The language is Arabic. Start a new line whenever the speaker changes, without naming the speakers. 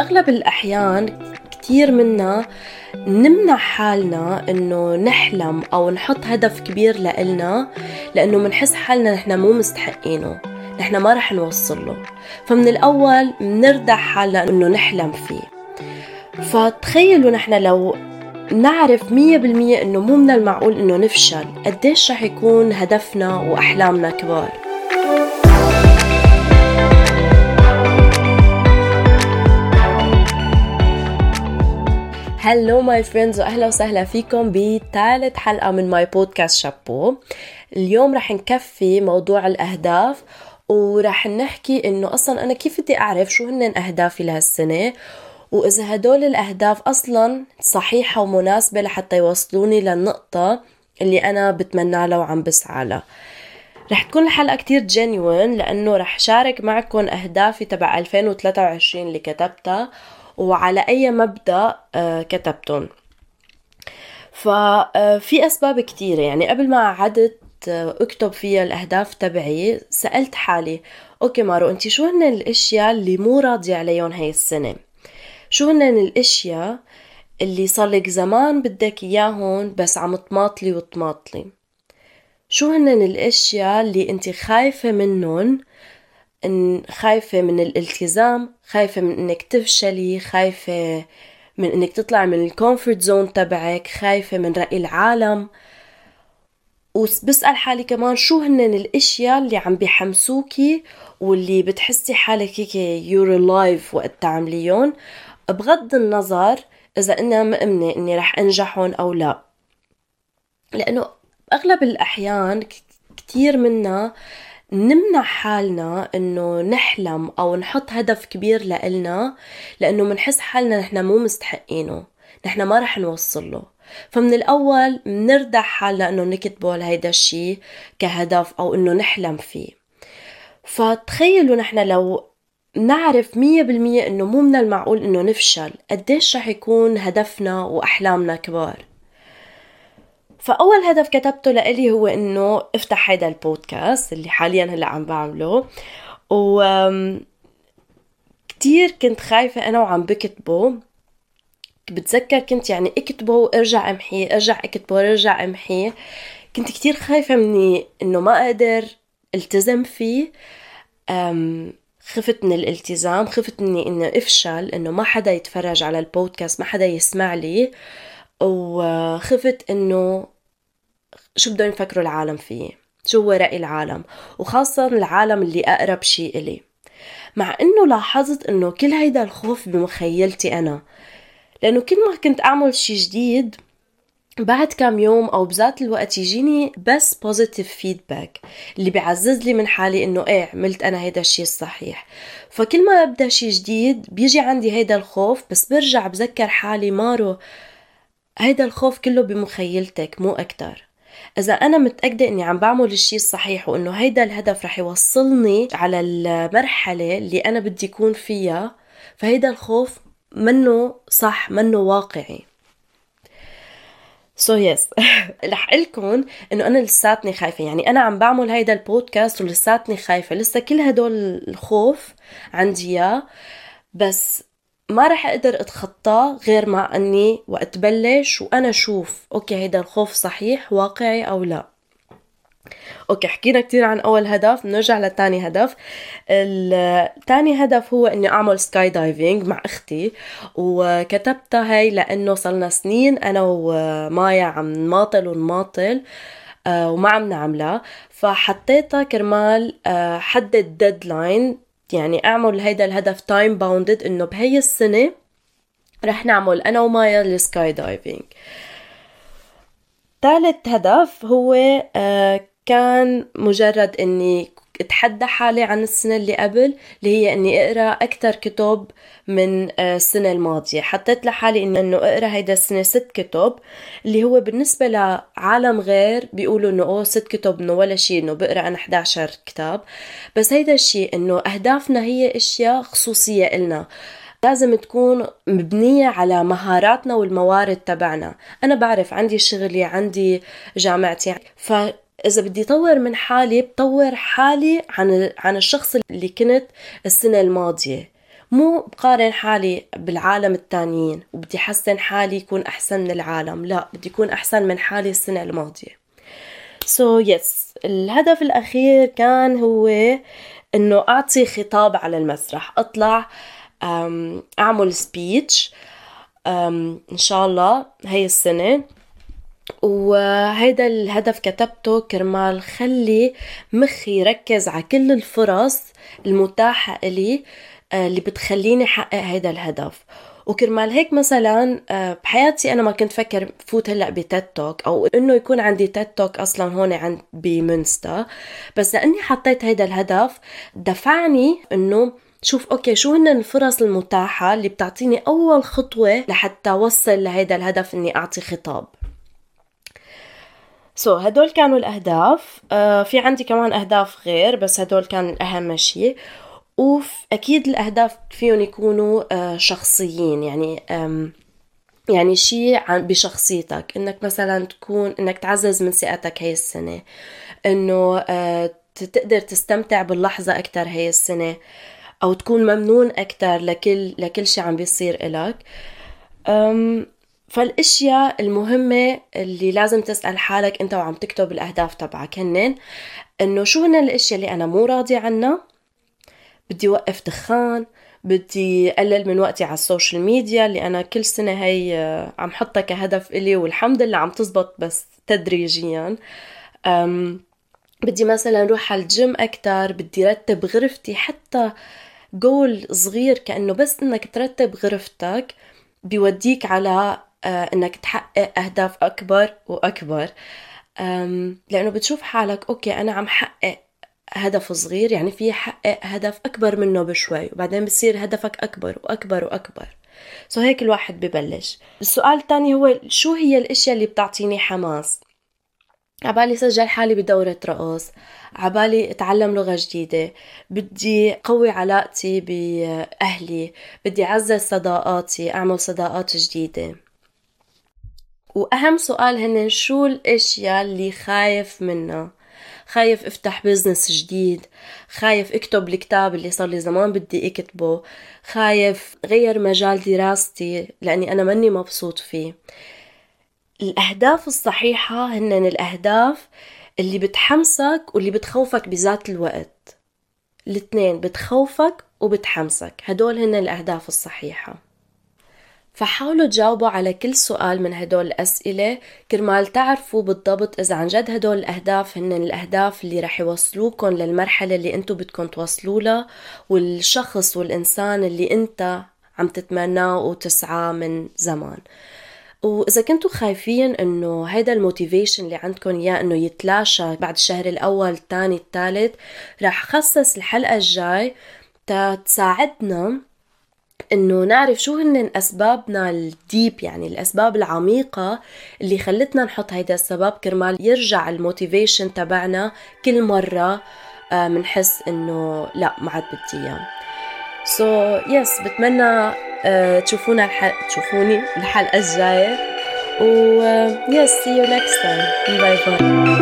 بأغلب الأحيان كتير منا نمنع حالنا إنه نحلم أو نحط هدف كبير لإلنا لإنه منحس حالنا نحن مو مستحقينه نحن ما رح نوصل له فمن الأول بنردع حالنا إنه نحلم فيه. فتخيلوا نحن لو نعرف مية بالمية إنه مو من المعقول إنه نفشل قديش رح يكون هدفنا وأحلامنا كبار. Hello my friends وأهلا وسهلا فيكم بثالث حلقة من my podcast شابو اليوم رح نكفي موضوع الأهداف ورح نحكي إنه أصلا أنا كيف بدي أعرف شو هن أهدافي لهالسنة وإذا هدول الأهداف أصلا صحيحة ومناسبة لحتى يوصلوني للنقطة اللي أنا بتمنى لها وعم بسعى لها. رح تكون الحلقة كتير genuine لأنه رح شارك معكم أهدافي تبع 2023 اللي كتبتها وعلى أي مبدأ آه، كتبتهم ففي أسباب كتيرة يعني قبل ما قعدت آه، أكتب فيها الأهداف تبعي سألت حالي okay مارو أنت شو هن الأشياء اللي مو راضية عليهم هاي السنة؟ شو هن الأشياء اللي صار لك زمان بدك إياهم بس عم تماطلي وتماطلي؟ شو هن الأشياء اللي أنت خايفة منهم أنت خايفة من الالتزام خايفة من إنك تفشلي خايفة من إنك تطلعي من ال comfort zone تبعك خايفة من رأي العالم. وبسأل حالي كمان شو هن الأشياء اللي عم بيحمسوكي واللي بتحسي حالك هيك your life وقت تعمليهم بغض النظر إذا أنا مأمنة إني رح انجحهم أو لا. لأنه أغلب الأحيان كتير منا نمنع حالنا إنه نحلم أو نحط هدف كبير لإلنا لإنه منحس حالنا نحن مو مستحقينه. نحن ما رح نوصل له فمن الأول بنردع حالنا انه نكتبه هيدا الشيء كهدف أو إنه نحلم فيه. فتخيلوا نحن لو نعرف مية بالمية إنه مو من المعقول إنه نفشل قديش رح يكون هدفنا وأحلامنا كبار؟ فأول هدف كتبته لإلي هو إنه افتح هيدا البودكاست اللي حاليا هلأ عم بعمله. و كتير كنت خايفة أنا وعم بكتبه. بتذكر كنت يعني اكتبه وارجع امحيه ارجع اكتبه وارجع امحيه كنت كتير خايفة مني إنه ما أقدر التزم فيه. أم خفت من الالتزام خفت مني إنه افشل إنه ما حدا يتفرج على البودكاست ما حدا يسمع لي. وخفت إنه شو بدهم يفكروا العالم فيه؟ شو هو رأي العالم؟ وخاصة العالم اللي أقرب شيء إلي. مع إنه لاحظت إنه كل هيدا الخوف بمخيلتي أنا. لأنه كل ما كنت أعمل شيء جديد بعد كام يوم أو بذات الوقت يجيني بس positive feedback اللي بيعزز لي من حالي إنه إيه عملت أنا هيدا الشيء الصحيح. فكل ما أبدأ شيء جديد بيجي عندي هيدا الخوف بس برجع بذكر حالي مارو هيدا الخوف كله بمخيلتك مو أكتر. إذا أنا متأكدة إني عم بعمل الشيء الصحيح وإنه هيدا الهدف رح يوصلني على المرحلة اللي أنا بدي أكون فيها فهيدا الخوف منو صح منو واقعي. So so yes yes. رح قلكم إنه أنا لساتني خايفة. يعني أنا عم بعمل هيدا البودكاست ولساتني خايفة. لسه كل هدول الخوف عندي إياه بس ما رح أقدر اتخطاه غير مع إني وقت بلش وأنا أشوف okay هيدا الخوف صحيح واقعي أو لا. أوكي حكينا كتير عن أول هدف نرجع لتاني هدف. التاني هدف هو إني أعمل skydiving مع أختي وكتبتها هي لأنه صلنا سنين أنا ومايا عم نماطل ونماطل آه، وما عم نعملها فحطيتها كرمال آه، حدد deadline يعني أعمل هيدا الهدف time bounded إنه بهي السنة رح نعمل أنا ومايا ال skydiving ثالث هدف هو آه، كان مجرد إني أتحدى حالي عن السنة اللي قبل اللي هي إني أقرأ أكثر كتب من آه، السنة الماضية. حطيت لحالي إنه أقرأ هيدا السنة ست كتب اللي هو بالنسبة لعالم غير بيقولوا إنه أوه ست كتب إنه ولا شيء إنه بقرأ أنا 11 كتاب. بس هيدا الشيء إنه أهدافنا هي أشياء خصوصية إلنا. لازم تكون مبنية على مهاراتنا والموارد تبعنا. أنا بعرف عندي شغلي عندي جامعتي ف إذا بدي طور من حالي بطور حالي عن عن الشخص اللي كنت السنة الماضية. مو بقارن حالي بالعالم التانيين وبدي حسن حالي يكون أحسن من العالم لا بدي يكون أحسن من حالي السنة الماضية. so, yes. الهدف الأخير كان هو إنه أعطي خطاب على المسرح. أطلع أعمل speech إن شاء الله هاي السنة. وهيدا الهدف كتبته كرمال خلي مخي يركز على كل الفرص المتاحة إلي آه، اللي بتخليني حقق هيدا الهدف. وكرمال هيك مثلا آه، بحياتي أنا ما كنت فكر فوت هلأ ب TED Talk أو إنه يكون عندي TED Talk أصلا هون عند بمنستا بس لأني حطيت هيدا الهدف دفعني إنه شوف okay شو هن الفرص المتاحة اللي بتعطيني أول خطوة لحتى أوصل لهيدا الهدف إني أعطي خطاب. so, هدول كانوا الأهداف. uh, في عندي كمان أهداف غير بس هدول كان اهم شيء واكيد الأهداف فيهم يكونوا uh, شخصيين. يعني um, يعني شيء بشخصيتك. إنك مثلا تكون إنك تعزز من ثقتك هاي السنة. إنه uh, تقدر تستمتع باللحظة أكثر هاي السنة. أو تكون ممنون أكثر لكل لكل شيء عم بيصير إلك. فالأشياء المهمة اللي لازم تسأل حالك أنت وعم تكتب الأهداف تبعك هنن إنه شو هن الأشياء اللي أنا مو راضي عنها؟ بدي وقف دخان بدي قلل من وقتي على ال social media اللي أنا كل سنة هي آه، عم حطها كهدف إلي والحمد لله عم تزبط بس تدريجيا. أم بدي مثلا روح على الجيم أكتر بدي رتب غرفتي حتى جول صغير كأنه بس إنك ترتب غرفتك بيوديك على إنك تحقق أهداف أكبر وأكبر. لأنه بتشوف حالك okay أنا عم حقق هدف صغير يعني في حقق هدف أكبر منه بشوي وبعدين بصير هدفك أكبر وأكبر وأكبر. so هيك الواحد ببلش. السؤال الثاني هو شو هي الأشياء اللي بتعطيني حماس؟ عبالي سجل حالي بدورة رقص عبالي أتعلم لغة جديدة بدي قوي علاقتي بأهلي بدي أعزز صداقاتي أعمل صداقات جديدة. وأهم سؤال هن شو الأشياء اللي خايف منها؟ خايف أفتح business جديد خايف أكتب الكتاب اللي صار لي زمان بدي أكتبه خايف غير مجال دراستي لأني أنا ماني مبسوط فيه. الأهداف الصحيحة هن الأهداف اللي بتحمسك واللي بتخوفك بذات الوقت. الاثنين بتخوفك وبتحمسك. هدول هن الأهداف الصحيحة. فحاولوا تجاوبوا على كل سؤال من هدول الأسئلة. كرمال تعرفوا بالضبط إذا عن جد هدول الأهداف هن الأهداف اللي رح يوصلوكم للمرحلة اللي أنتو بدكم توصلوا لها والشخص والإنسان اللي أنت عم تتمناه وتسعى من زمان. وإذا كنتوا خايفين إنه هيدا ال motivation اللي عندكم اياه إنه يتلاشى بعد الشهر الأول الثاني الثالث رح خصص الحلقة الجاي تساعدنا إنه نعرف شو هن أسبابنا ال deep يعني الأسباب العميقة اللي خلتنا نحط هيدا السبب كرمال يرجع ال motivation تبعنا كل مرة بنحس آه إنه لا ما عاد بدي إياه. so yes بتمنى uh, تشوفونا الحلقة تشوفوني الحلقة الجاية. و yes see you next time bye bye